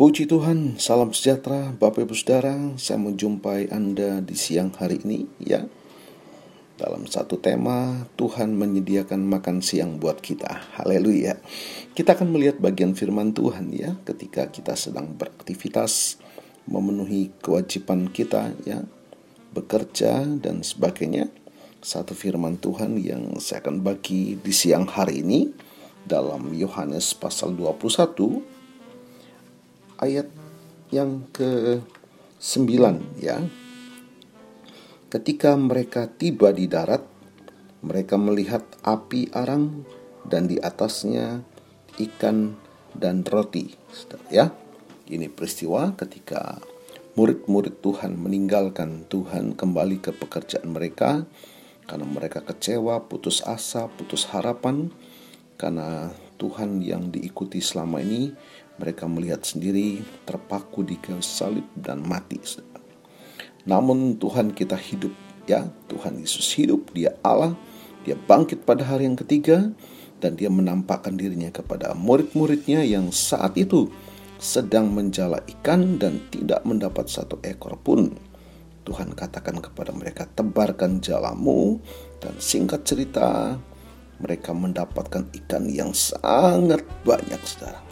Puji Tuhan, salam sejahtera Bapak Ibu Saudara, saya menjumpai Anda di siang hari ini ya. Dalam satu tema, Tuhan menyediakan makan siang buat kita. Haleluya. Kita akan melihat bagian firman Tuhan ya ketika kita sedang beraktivitas memenuhi kewajiban kita ya, bekerja dan sebagainya. Satu firman Tuhan yang saya akan bagi di siang hari ini dalam Yohanes pasal 21 ayat yang ke-9 ya. Ketika mereka tiba di darat, mereka melihat api arang dan di atasnya ikan dan roti. Ya, ini peristiwa ketika murid-murid Tuhan meninggalkan Tuhan kembali ke pekerjaan mereka karena mereka kecewa, putus asa, putus harapan karena Tuhan yang diikuti selama ini mereka melihat sendiri terpaku di kayu salib dan mati. Namun Tuhan kita hidup ya, Tuhan Yesus hidup, dia Allah, dia bangkit pada hari yang ketiga dan dia menampakkan dirinya kepada murid-muridnya yang saat itu sedang menjala ikan dan tidak mendapat satu ekor pun. Tuhan katakan kepada mereka, tebarkan jalamu dan singkat cerita mereka mendapatkan ikan yang sangat banyak saudara.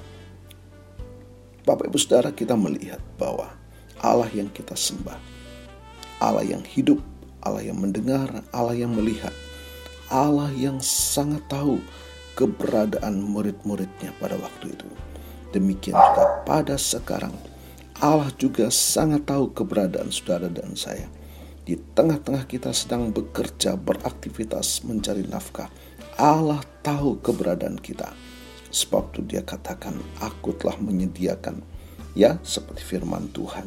Bapak Ibu Saudara kita melihat bahwa Allah yang kita sembah, Allah yang hidup, Allah yang mendengar, Allah yang melihat, Allah yang sangat tahu keberadaan murid-muridnya pada waktu itu. Demikian juga pada sekarang, Allah juga sangat tahu keberadaan saudara dan saya. Di tengah-tengah kita sedang bekerja, beraktivitas, mencari nafkah, Allah tahu keberadaan kita Sebab itu dia katakan, aku telah menyediakan. Ya, seperti firman Tuhan.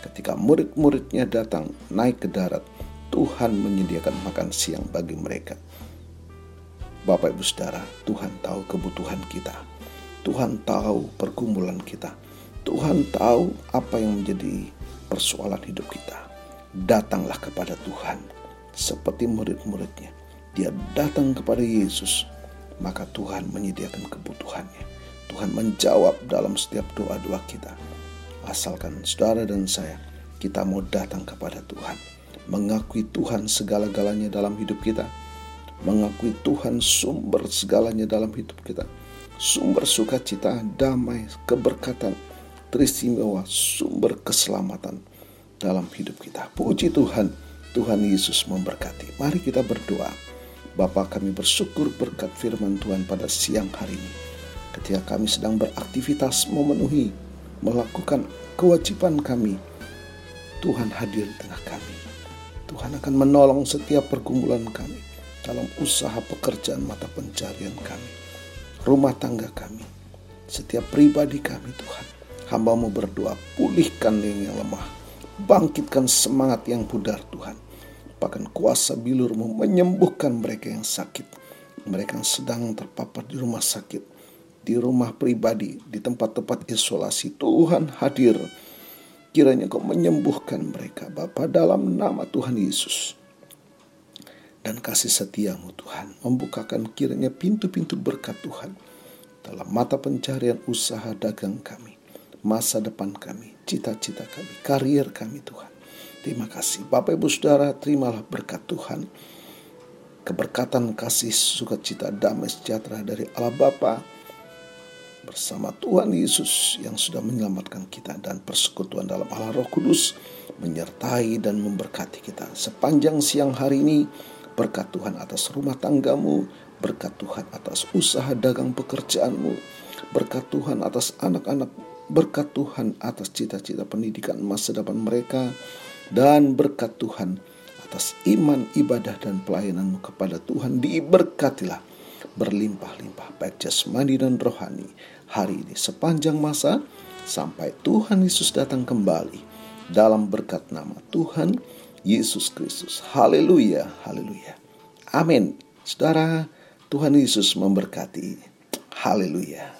Ketika murid-muridnya datang naik ke darat, Tuhan menyediakan makan siang bagi mereka. Bapak Ibu Saudara, Tuhan tahu kebutuhan kita. Tuhan tahu pergumulan kita. Tuhan tahu apa yang menjadi persoalan hidup kita. Datanglah kepada Tuhan seperti murid-muridnya. Dia datang kepada Yesus maka Tuhan menyediakan kebutuhannya. Tuhan menjawab dalam setiap doa-doa kita. Asalkan saudara dan saya, kita mau datang kepada Tuhan. Mengakui Tuhan segala-galanya dalam hidup kita. Mengakui Tuhan sumber segalanya dalam hidup kita. Sumber sukacita, damai, keberkatan, teristimewa, sumber keselamatan dalam hidup kita. Puji Tuhan, Tuhan Yesus memberkati. Mari kita berdoa. Bapa kami bersyukur berkat firman Tuhan pada siang hari ini. Ketika kami sedang beraktivitas memenuhi, melakukan kewajiban kami, Tuhan hadir di tengah kami. Tuhan akan menolong setiap pergumulan kami dalam usaha pekerjaan mata pencarian kami, rumah tangga kami, setiap pribadi kami Tuhan. Hambamu berdoa, pulihkan yang lemah, bangkitkan semangat yang pudar Tuhan Bahkan kuasa bilurmu menyembuhkan mereka yang sakit. Mereka yang sedang terpapar di rumah sakit, di rumah pribadi, di tempat-tempat isolasi. Tuhan hadir. Kiranya kau menyembuhkan mereka Bapa dalam nama Tuhan Yesus. Dan kasih setiamu Tuhan membukakan kiranya pintu-pintu berkat Tuhan dalam mata pencarian usaha dagang kami, masa depan kami, cita-cita kami, karier kami Tuhan. Terima kasih. Bapak Ibu Saudara, terimalah berkat Tuhan. Keberkatan kasih sukacita damai sejahtera dari Allah Bapa bersama Tuhan Yesus yang sudah menyelamatkan kita dan persekutuan dalam Allah Roh Kudus menyertai dan memberkati kita sepanjang siang hari ini berkat Tuhan atas rumah tanggamu berkat Tuhan atas usaha dagang pekerjaanmu berkat Tuhan atas anak-anak berkat Tuhan atas cita-cita pendidikan masa depan mereka dan berkat Tuhan atas iman, ibadah, dan pelayananmu kepada Tuhan diberkatilah berlimpah-limpah baik jasmani dan rohani hari ini sepanjang masa sampai Tuhan Yesus datang kembali dalam berkat nama Tuhan Yesus Kristus. Haleluya, haleluya. Amin. Saudara, Tuhan Yesus memberkati. Haleluya.